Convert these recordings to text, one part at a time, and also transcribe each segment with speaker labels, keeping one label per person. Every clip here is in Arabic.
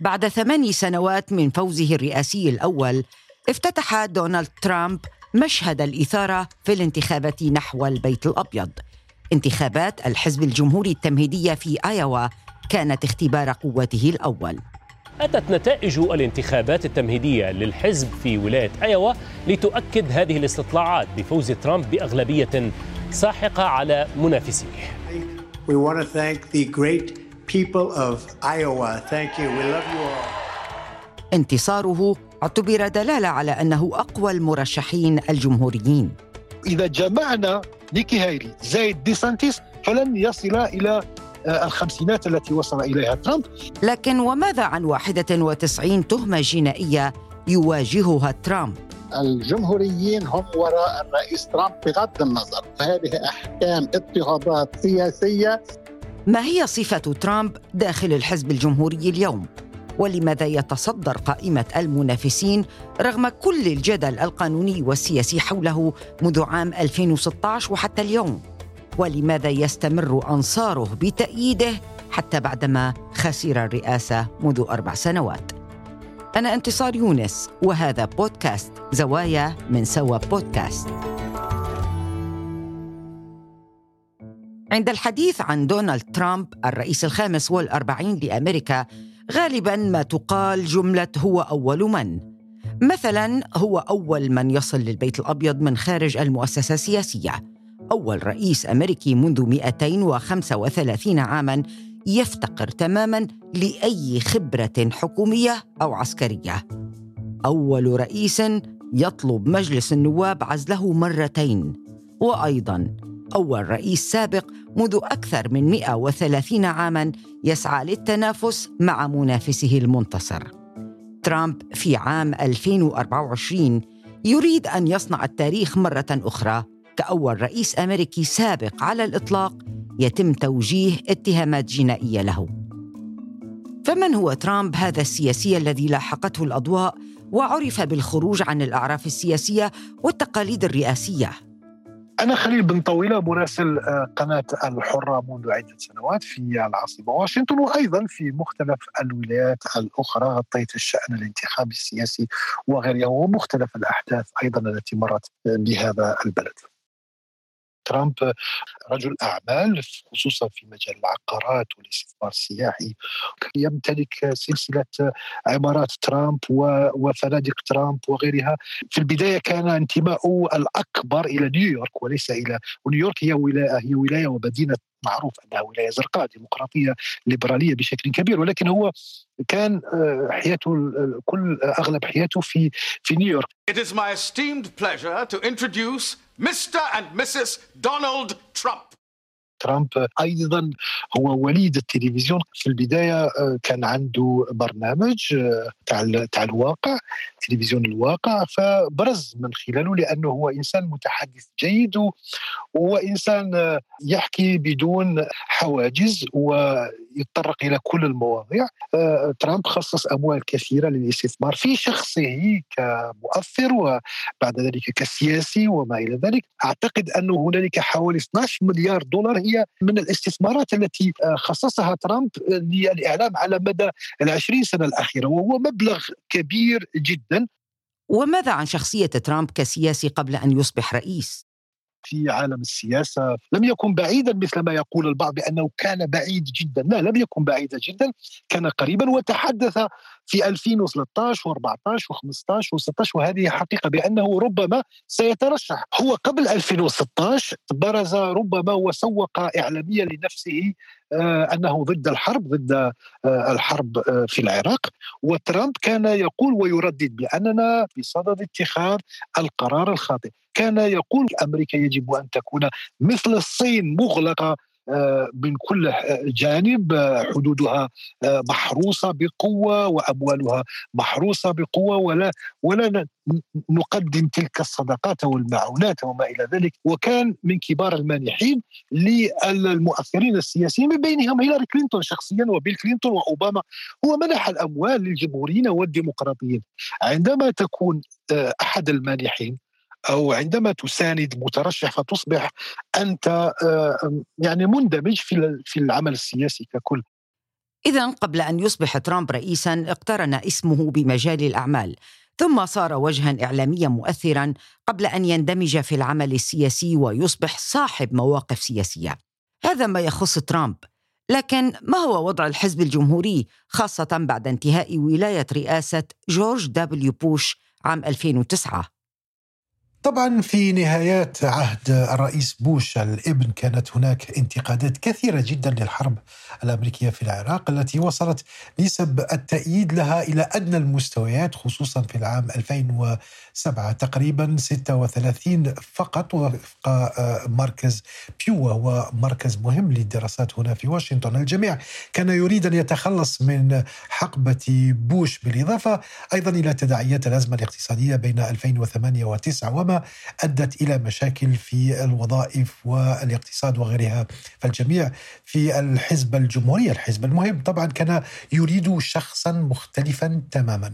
Speaker 1: بعد ثماني سنوات من فوزه الرئاسي الأول افتتح دونالد ترامب مشهد الإثارة في الانتخابات نحو البيت الأبيض انتخابات الحزب الجمهوري التمهيدية في ايوا كانت اختبار قوته الأول
Speaker 2: أتت نتائج الانتخابات التمهيدية للحزب في ولاية أيوا لتؤكد هذه الاستطلاعات بفوز ترامب بأغلبية ساحقة على منافسيه. We want to thank the great people of Iowa. Thank you. We love you all.
Speaker 1: انتصاره اعتبر دلالة على أنه أقوى المرشحين الجمهوريين
Speaker 3: إذا جمعنا نيكي هايلي زائد دي سانتيس فلن يصل إلى الخمسينات التي وصل إليها ترامب
Speaker 1: لكن وماذا عن 91 تهمة جنائية يواجهها ترامب؟
Speaker 4: الجمهوريين هم وراء الرئيس ترامب بغض النظر هذه أحكام اضطهادات سياسية
Speaker 1: ما هي صفة ترامب داخل الحزب الجمهوري اليوم؟ ولماذا يتصدر قائمة المنافسين رغم كل الجدل القانوني والسياسي حوله منذ عام 2016 وحتى اليوم؟ ولماذا يستمر أنصاره بتأييده حتى بعدما خسر الرئاسة منذ أربع سنوات. أنا انتصار يونس وهذا بودكاست زوايا من سوا بودكاست. عند الحديث عن دونالد ترامب الرئيس الخامس والأربعين لأمريكا غالبا ما تقال جملة هو أول من مثلا هو أول من يصل للبيت الأبيض من خارج المؤسسة السياسية أول رئيس أمريكي منذ 235 عاماً يفتقر تماماً لأي خبرة حكومية أو عسكرية. أول رئيس يطلب مجلس النواب عزله مرتين، وأيضاً أول رئيس سابق منذ أكثر من 130 عاماً يسعى للتنافس مع منافسه المنتصر. ترامب في عام 2024 يريد أن يصنع التاريخ مرة أخرى كأول رئيس أمريكي سابق على الإطلاق يتم توجيه اتهامات جنائية له. فمن هو ترامب هذا السياسي الذي لاحقته الأضواء وعرف بالخروج عن الأعراف السياسية والتقاليد الرئاسية؟
Speaker 3: أنا خليل بن طويلة مراسل آه، قناة الحرة منذ عدة سنوات في العاصمة واشنطن وأيضا في مختلف الولايات الأخرى غطيت الشأن الانتخابي السياسي وغيرها ومختلف الأحداث أيضا التي مرت بهذا البلد. ترامب رجل أعمال خصوصا في مجال العقارات والاستثمار السياحي. يمتلك سلسلة عمارات ترامب وفنادق ترامب وغيرها. في البداية كان انتماؤه الأكبر إلى نيويورك وليس إلى ونيويورك هي ولايه هي ولاية ومدينة معروف أنها ولاية زرقاء ديمقراطية ليبرالية بشكل كبير. ولكن هو كان آه، حياته كل أغلب حياته في في نيويورك. It is my esteemed pleasure to introduce Mr. and Mrs. Donald Trump. ترامب أيضا هو وليد التلفزيون في البداية آه، كان عنده برنامج آه، تاع تاع الواقع تلفزيون الواقع فبرز من خلاله لأنه هو إنسان متحدث جيد وهو إنسان آه، يحكي بدون حواجز ويتطرق إلى كل المواضيع. ترامب خصص أموال كثيرة للاستثمار في شخصه كمؤثر وبعد ذلك كسياسي وما إلى ذلك. أعتقد انه هنالك حوالي 12 مليار دولار هي من الاستثمارات التي آه، خصصها ترامب للإعلام على مدى العشرين سنة الأخيرة وهو مبلغ كبير جدا.
Speaker 1: وماذا عن شخصية ترامب كسياسي قبل أن يصبح رئيس؟
Speaker 3: في عالم السياسة لم يكن بعيدا مثل ما يقول البعض بأنه كان بعيد جدا لا لم يكن بعيدا جدا كان قريبا وتحدث في 2013 و14 و15 و16 وهذه حقيقة بأنه ربما سيترشح. هو قبل 2016 برز ربما وسوق إعلاميا لنفسه آه، أنه ضد الحرب ضد آه، الحرب آه، في العراق. وترامب كان يقول ويردد بأننا بصدد اتخاذ القرار الخاطئ. كان يقول أمريكا يجب أن تكون مثل الصين مغلقة من كل جانب آه، حدودها آه، محروسة بقوة وأموالها محروسة بقوة ولا ولا نقدم تلك الصدقات والمعونات وما إلى ذلك. وكان من كبار المانحين للمؤثرين السياسيين من بينهم هيلاري كلينتون شخصيا وبيل كلينتون وأوباما. هو منح الأموال للجمهوريين والديمقراطيين. عندما تكون أحد المانحين أو عندما تساند مترشح فتصبح أنت آه، يعني مندمج في في العمل السياسي ككل.
Speaker 1: إذا قبل أن يصبح ترامب رئيسا اقترن اسمه بمجال الأعمال ثم صار وجها إعلاميا مؤثرا قبل أن يندمج في العمل السياسي ويصبح صاحب مواقف سياسية. هذا ما يخص ترامب. لكن ما هو وضع الحزب الجمهوري خاصة بعد انتهاء ولاية رئاسة جورج دبليو بوش عام 2009
Speaker 5: طبعا في نهايات عهد الرئيس بوش الإبن كانت هناك انتقادات كثيرة جدا للحرب الأمريكية في العراق التي وصلت نسب التأييد لها إلى أدنى المستويات خصوصا في العام 2007 تقريبا 36 فقط وفق آه، مركز بيو وهو مركز مهم للدراسات هنا في واشنطن. الجميع كان يريد أن يتخلص من حقبة بوش بالإضافة أيضا إلى تداعيات الأزمة الاقتصادية بين 2008 و9 وما أدت إلى مشاكل في الوظائف والاقتصاد وغيرها. فالجميع في الحزب الجمهوري الحزب المهم طبعا كان يريد شخصا مختلفا تماما.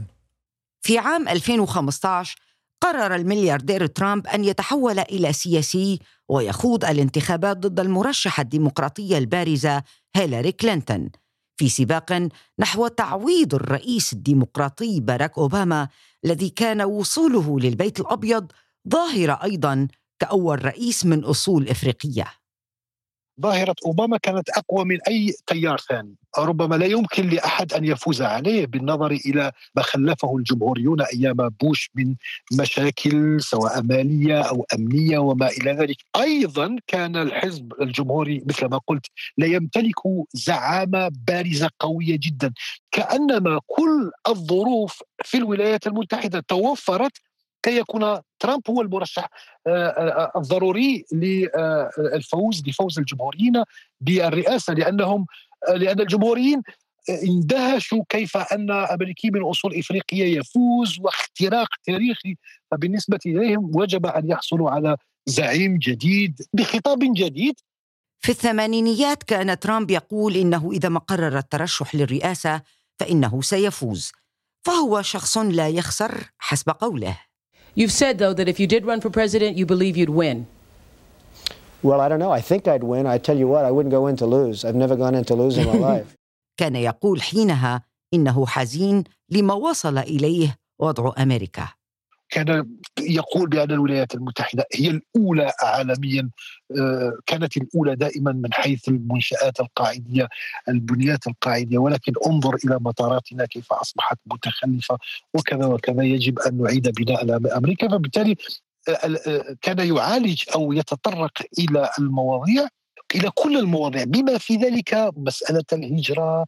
Speaker 1: في عام 2015 قرر الملياردير ترامب أن يتحول إلى سياسي ويخوض الانتخابات ضد المرشحة الديمقراطية البارزة هيلاري كلينتون. في سباق نحو تعويض الرئيس الديمقراطي باراك أوباما الذي كان وصوله للبيت الأبيض ظاهرة أيضا كأول رئيس من أصول إفريقية.
Speaker 3: ظاهرة أوباما كانت أقوى من أي تيار ثاني. ربما لا يمكن لأحد أن يفوز عليه بالنظر إلى ما خلفه الجمهوريون أيام بوش من مشاكل سواء مالية أو أمنية وما إلى ذلك. أيضا كان الحزب الجمهوري مثل ما قلت لا يمتلك زعامة بارزة قوية جدا. كأنما كل الظروف في الولايات المتحدة توفرت كي يكون ترامب هو المرشح آه، آه، الضروري للفوز لفوز الجمهوريين بالرئاسة لأنهم لأن الجمهوريين اندهشوا كيف أن أمريكي من أصول إفريقية يفوز واختراق تاريخي فبالنسبة إليهم وجب أن يحصلوا على زعيم جديد بخطاب جديد.
Speaker 1: في الثمانينيات كان ترامب يقول إنه إذا ما قرر الترشح للرئاسة فإنه سيفوز فهو شخص لا يخسر حسب قوله.
Speaker 6: You've said, though, that if you did run for president, you believe you'd win.
Speaker 7: Well, I don't know. I think I'd win. I tell you what, I wouldn't go in to lose. I've never gone in to lose in my life.
Speaker 1: كان يقول حينها إنه حزين لما وصل إليه وضع أمريكا.
Speaker 3: كان يقول بأن الولايات المتحدة هي الأولى عالميا آه، كانت الأولى دائما من حيث المنشآت القاعدية البنيات القاعدية. ولكن انظر إلى مطاراتنا كيف أصبحت متخلفة وكذا وكذا. يجب أن نعيد بناء أمريكا. فبالتالي آه، آه، كان يعالج أو يتطرق إلى المواضيع إلى كل المواضيع. بما في ذلك مسألة الهجرة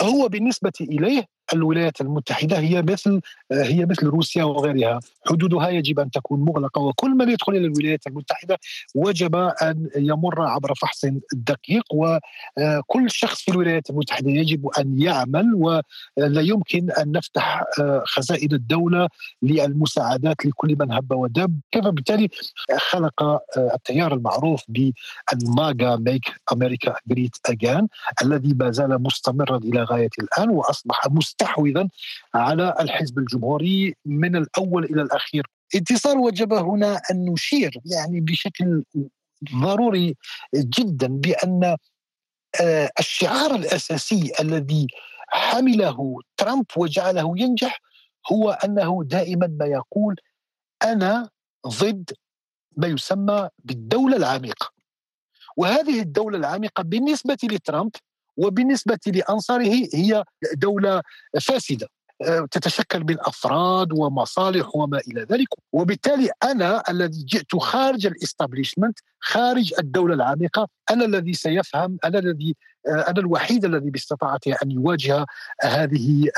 Speaker 3: هو بالنسبة إليه الولايات المتحدة هي مثل هي مثل روسيا وغيرها. حدودها يجب أن تكون مغلقة وكل من يدخل إلى الولايات المتحدة وجب أن يمر عبر فحص دقيق وكل شخص في الولايات المتحدة يجب أن يعمل ولا يمكن أن نفتح خزائن الدولة للمساعدات لكل من هب ودب. كيف؟ بالتالي خلق التيار المعروف بالماجا ميك أمريكا جريت أجان الذي ما زال مستمرا إلى غاية الآن وأصبح مستمر مستحوذا على الحزب الجمهوري من الأول إلى الأخير. انتصار وجب هنا أن نشير يعني بشكل ضروري جدا بأن آه، الشعار الأساسي الذي حمله ترامب وجعله ينجح هو أنه دائما ما يقول أنا ضد ما يسمى بالدولة العميقة. وهذه الدولة العميقة بالنسبة لترامب وبالنسبة لأنصاره هي دولة فاسدة آه، تتشكل من أفراد ومصالح وما إلى ذلك. وبالتالي أنا الذي جئت خارج الإستابليشمنت خارج الدولة العميقة أنا الذي سيفهم أنا الذي آه، أنا الوحيد الذي باستطاعته أن يواجه هذه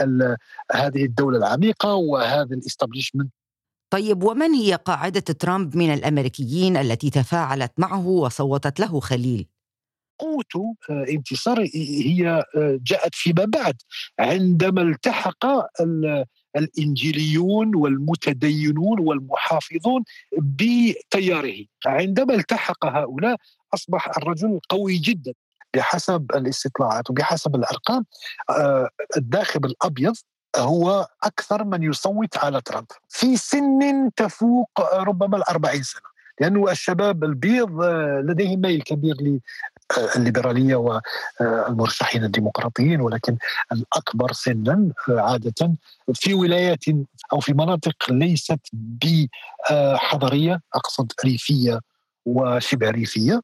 Speaker 3: هذه الدولة العميقة وهذا الإستابليشمنت.
Speaker 1: طيب ومن هي قاعدة ترامب من الأمريكيين التي تفاعلت معه وصوتت له خليل؟
Speaker 3: قوة آه، انتصار هي آه، جاءت فيما بعد عندما التحق الإنجيليون والمتدينون والمحافظون بتياره. عندما التحق هؤلاء أصبح الرجل قوي جدا بحسب الاستطلاعات وبحسب الأرقام. آه، الداخل الأبيض هو أكثر من يصوت على ترامب. في سن تفوق ربما الأربعين سنة لأنه الشباب البيض لديهم ميل كبير الليبرالية والمرشحين الديمقراطيين ولكن الأكبر سنا عادة في ولايات أو في مناطق ليست بحضرية أقصد ريفية وشبه ريفية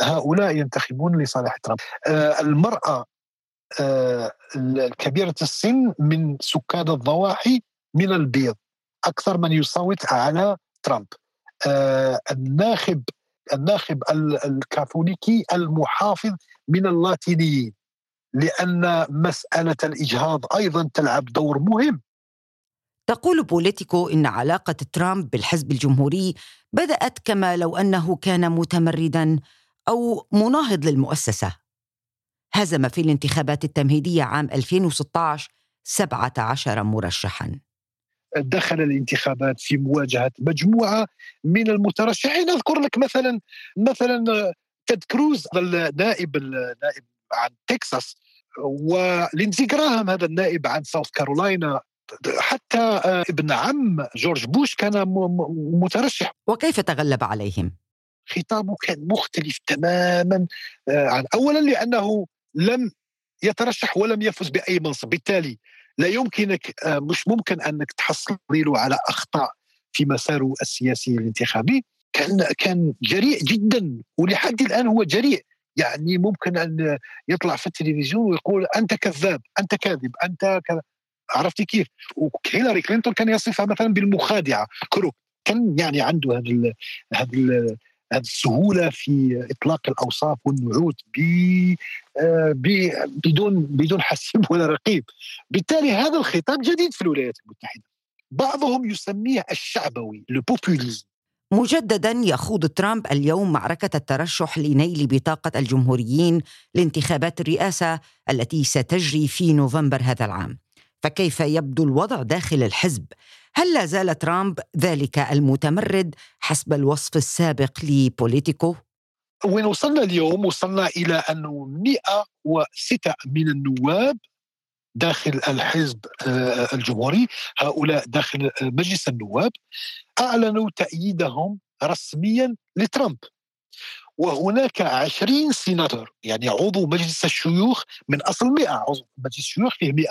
Speaker 3: هؤلاء ينتخبون لصالح ترامب. المرأة الكبيرة السن من سكان الضواحي من البيض أكثر من يصوت على ترامب. الناخب الناخب الكاثوليكي المحافظ من اللاتينيين لأن مسألة الإجهاض أيضا تلعب دور مهم.
Speaker 1: تقول بوليتيكو إن علاقة ترامب بالحزب الجمهوري بدأت كما لو أنه كان متمردا أو مناهض للمؤسسة. هزم في الانتخابات التمهيدية عام 2016 17 مرشحا.
Speaker 3: دخل الانتخابات في مواجهة مجموعة من المترشحين. أذكر لك مثلا مثلا تيد كروز النائب النائب عن تكساس ولينزي جراهام هذا النائب عن ساوث كارولاينا حتى ابن عم جورج بوش كان مترشح.
Speaker 1: وكيف تغلب عليهم؟
Speaker 3: خطابه كان مختلف تماما عن اولا لأنه لم يترشح ولم يفز بأي منصب. بالتالي لا يمكنك آه، مش ممكن أنك تحصل له على أخطاء في مساره السياسي الانتخابي. كان كان جريء جدا ولحد الآن هو جريء. يعني ممكن أن يطلع في التلفزيون ويقول أنت كذاب أنت كاذب أنت كذا. عرفت كيف؟ وهيلاري كلينتون كان يصفها مثلا بالمخادعة كروك. كان يعني عنده هذا هذا السهولة في إطلاق الأوصاف والنعوت آه، بدون بدون حسيب ولا رقيب. بالتالي هذا الخطاب جديد في الولايات المتحدة. بعضهم يسميه الشعبوي البوبوليزم
Speaker 1: مجددا يخوض ترامب اليوم معركة الترشح لنيل بطاقة الجمهوريين لانتخابات الرئاسة التي ستجري في نوفمبر هذا العام. فكيف يبدو الوضع داخل الحزب؟ هل لا زال ترامب ذلك المتمرد حسب الوصف السابق لبوليتيكو؟
Speaker 3: وين وصلنا اليوم وصلنا إلى أنه 106 من النواب داخل الحزب آه، الجمهوري هؤلاء داخل مجلس النواب أعلنوا تأييدهم رسميا لترامب وهناك 20 سيناتور يعني عضو مجلس الشيوخ من أصل 100 عضو مجلس الشيوخ فيه 100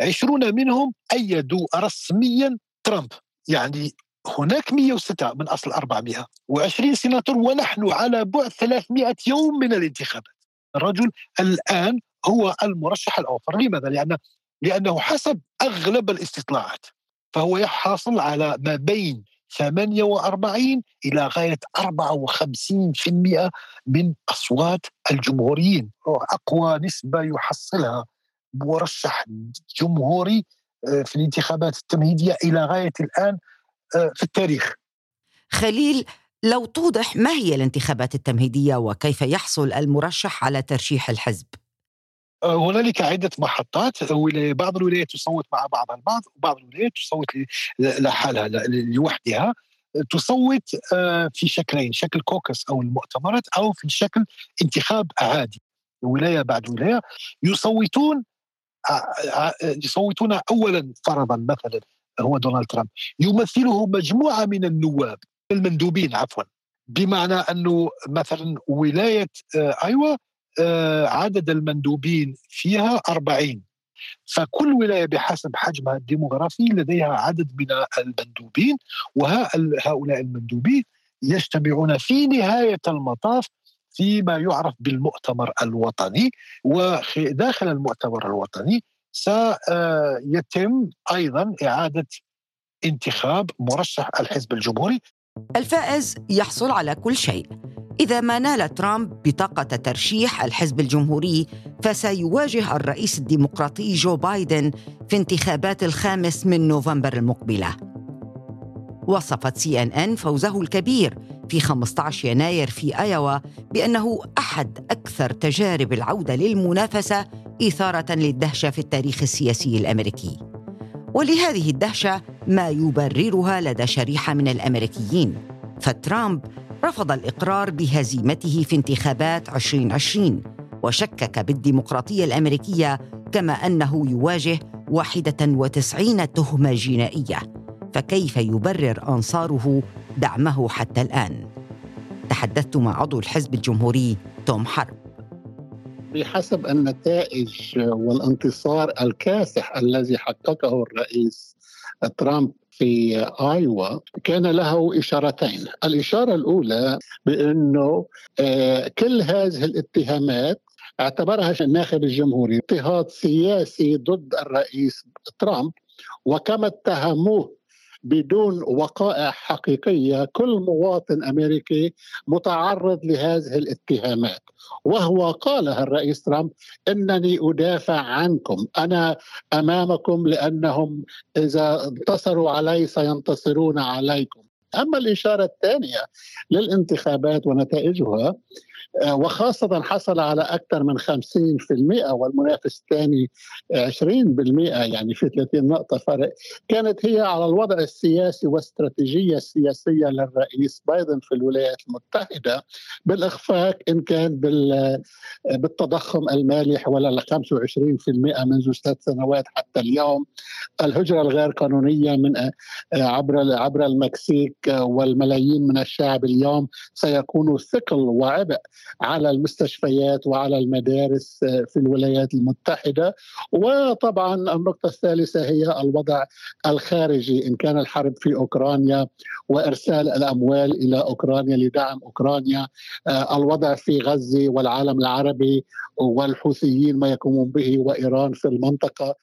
Speaker 3: 20 منهم أيدوا رسميا ترامب يعني هناك 106 من أصل 420 سيناتور ونحن على بعد 300 يوم من الانتخابات. الرجل الآن هو المرشح الأوفر، لماذا؟ لأن لأنه حسب أغلب الاستطلاعات فهو يحصل على ما بين 48 إلى غاية 54% من أصوات الجمهوريين، اقوى نسبة يحصلها مرشح جمهوري في الانتخابات التمهيدية إلى غاية الآن آه، في التاريخ.
Speaker 1: خليل لو توضح ما هي الانتخابات التمهيدية وكيف يحصل المرشح على ترشيح الحزب؟
Speaker 3: آه، هنالك عدة محطات بعض الولايات تصوت مع بعض البعض وبعض الولايات تصوت لحالها لوحدها تصوت في شكلين شكل كوكس أو المؤتمرات أو في شكل انتخاب عادي ولاية بعد ولاية يصوتون يصوتون اولا فرضا مثلا هو دونالد ترامب. يمثله مجموعة من النواب المندوبين عفوا. بمعنى أنه مثلا ولاية آه، ايوا آه، عدد المندوبين فيها 40 فكل ولاية بحسب حجمها الديموغرافي لديها عدد من المندوبين وهؤلاء المندوبين يجتمعون في نهاية المطاف فيما يعرف بالمؤتمر الوطني وداخل المؤتمر الوطني سيتم أيضا إعادة انتخاب مرشح الحزب الجمهوري
Speaker 1: الفائز يحصل على كل شيء إذا ما نال ترامب بطاقة ترشيح الحزب الجمهوري فسيواجه الرئيس الديمقراطي جو بايدن في انتخابات الخامس من نوفمبر المقبلة. وصفت سي إن إن فوزه الكبير في 15 يناير في أيوا بأنه أحد أكثر تجارب العودة للمنافسة إثارة للدهشة في التاريخ السياسي الأمريكي. ولهذه الدهشة ما يبررها لدى شريحة من الأمريكيين فترامب رفض الإقرار بهزيمته في انتخابات 2020 وشكك بالديمقراطية الأمريكية كما أنه يواجه 91 تهمة جنائية فكيف يبرر أنصاره دعمه حتى الآن. تحدثت مع عضو الحزب الجمهوري توم حرب.
Speaker 4: بحسب النتائج والانتصار الكاسح الذي حققه الرئيس ترامب في آيوا كان له إشارتين، الإشارة الأولى بأنه آه، كل هذه الاتهامات اعتبرها الناخب الجمهوري اضطهاد سياسي ضد الرئيس ترامب وكما اتهموه بدون وقائع حقيقية كل مواطن أمريكي متعرض لهذه الاتهامات. وهو قالها الرئيس ترامب إنني أدافع عنكم. أنا أمامكم لأنهم إذا انتصروا علي سينتصرون عليكم. أما الإشارة الثانية للانتخابات ونتائجها وخاصة حصل على أكثر من 50% والمنافس الثاني 20% يعني في 30 نقطة فرق. كانت هي على الوضع السياسي والاستراتيجية السياسية للرئيس بايدن في الولايات المتحدة بالإخفاق إن كان بالتضخم المالي حوالي 25% منذ ثلاث سنوات حتى اليوم. الهجرة الغير قانونية من آه، عبر عبر المكسيك والملايين من الشعب اليوم سيكونوا ثقل وعبء. على المستشفيات وعلى المدارس آه، في الولايات المتحدة. وطبعا النقطة الثالثة هي الوضع الخارجي. إن كان الحرب في أوكرانيا وإرسال الأموال إلى أوكرانيا لدعم أوكرانيا آه، الوضع في غزة والعالم العربي والحوثيين ما يقومون به وإيران في المنطقة.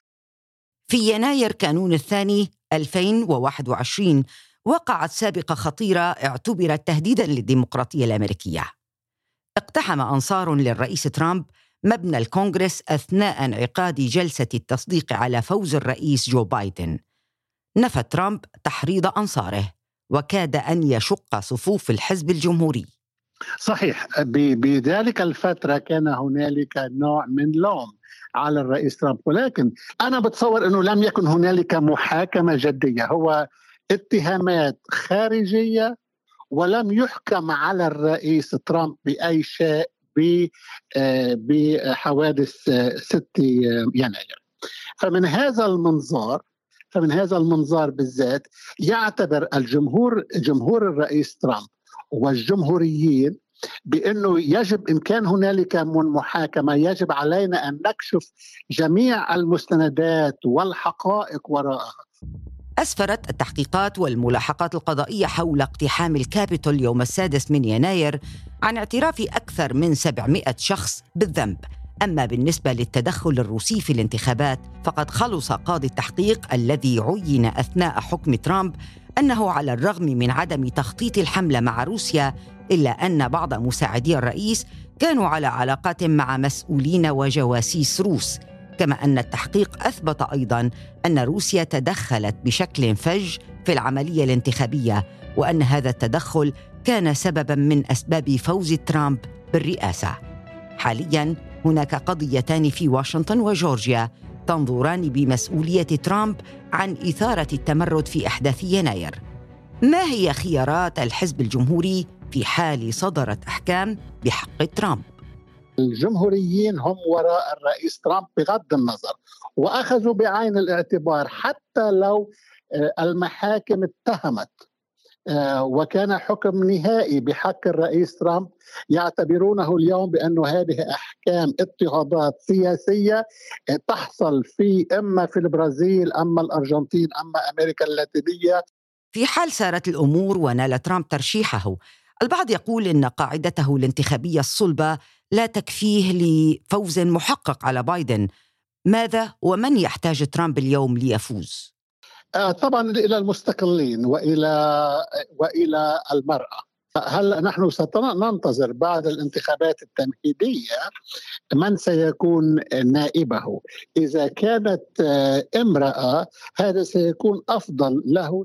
Speaker 1: في يناير كانون الثاني 2021 وقعت سابقة خطيرة اعتبرت تهديدا للديمقراطية الأمريكية. اقتحم أنصار للرئيس ترامب مبنى الكونغرس أثناء انعقاد جلسة التصديق على فوز الرئيس جو بايدن. نفى ترامب تحريض أنصاره وكاد أن يشق صفوف الحزب الجمهوري.
Speaker 4: صحيح. بذلك الفترة كان هنالك نوع من لوم على الرئيس ترامب ولكن أنا بتصور أنه لم يكن هنالك محاكمة جدية. هو اتهامات خارجية ولم يحكم على الرئيس ترامب بأي شيء آه، بحوادث 6 يناير. فمن هذا المنظار فمن هذا المنظار بالذات يعتبر الجمهور جمهور الرئيس ترامب والجمهوريين بأنه يجب إن كان هنالك من محاكمة يجب علينا أن نكشف جميع المستندات والحقائق وراءها.
Speaker 1: أسفرت التحقيقات والملاحقات القضائية حول اقتحام الكابيتول يوم السادس من يناير عن اعتراف أكثر من 700 شخص بالذنب. أما بالنسبة للتدخل الروسي في الانتخابات فقد خلص قاضي التحقيق الذي عين أثناء حكم ترامب أنه على الرغم من عدم تخطيط الحملة مع روسيا إلا أن بعض مساعدي الرئيس كانوا على علاقات مع مسؤولين وجواسيس روس. كما أن التحقيق أثبت أيضا أن روسيا تدخلت بشكل فج في العملية الانتخابية وأن هذا التدخل كان سببا من أسباب فوز ترامب بالرئاسة. حاليا هناك قضيتان في واشنطن وجورجيا تنظران بمسؤولية ترامب عن إثارة التمرد في أحداث يناير. ما هي خيارات الحزب الجمهوري في حال صدرت أحكام بحق ترامب؟
Speaker 4: الجمهوريين هم وراء الرئيس ترامب بغض النظر وأخذوا بعين الاعتبار حتى لو آه، المحاكم اتهمت. آه، وكان حكم نهائي بحق الرئيس ترامب. يعتبرونه اليوم بأن هذه أحكام اضطهادات سياسية آه، تحصل في إما في البرازيل أما الأرجنتين أما أمريكا اللاتينية.
Speaker 1: في حال سارت الأمور ونال ترامب ترشيحه البعض يقول إن قاعدته الانتخابية الصلبة لا تكفيه لفوز محقق على بايدن. ماذا ومن يحتاج ترامب اليوم ليفوز؟
Speaker 4: آه، طبعا إلى المستقلين وإلى وإلى المرأة. هل نحن سننتظر بعد الانتخابات التمهيدية من سيكون نائبه؟ إذا كانت آه، امرأة هذا سيكون أفضل له.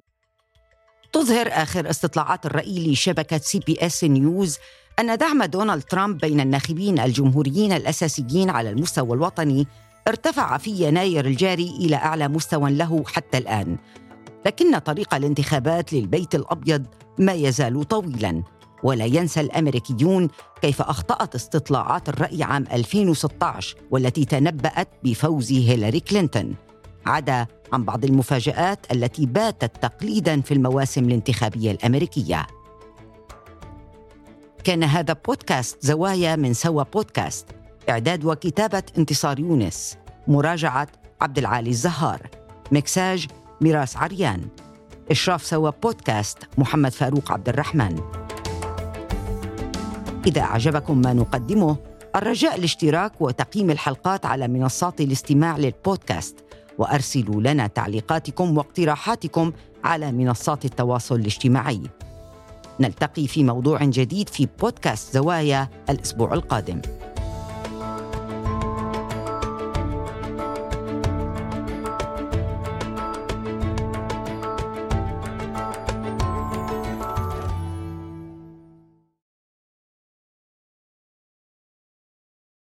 Speaker 1: تظهر آخر استطلاعات الرأي لشبكة سي بي إس نيوز أن دعم دونالد ترامب بين الناخبين الجمهوريين الأساسيين على المستوى الوطني ارتفع في يناير الجاري إلى أعلى مستوى له حتى الآن. لكن طريق الانتخابات للبيت الأبيض ما يزال طويلاً. ولا ينسى الأمريكيون كيف أخطأت استطلاعات الرأي عام 2016 والتي تنبأت بفوز هيلاري كلينتون. عدا عن بعض المفاجآت التي باتت تقليدا في المواسم الانتخابية الأمريكية. كان هذا بودكاست زوايا من سوا بودكاست إعداد وكتابة انتصار يونس مراجعة عبد العالي الزهار مكساج ميراس عريان إشراف سوا بودكاست محمد فاروق عبد الرحمن. إذا أعجبكم ما نقدمه الرجاء الاشتراك وتقييم الحلقات على منصات الاستماع للبودكاست. وأرسلوا لنا تعليقاتكم واقتراحاتكم على منصات التواصل الاجتماعي. نلتقي في موضوع جديد في بودكاست زوايا الأسبوع القادم.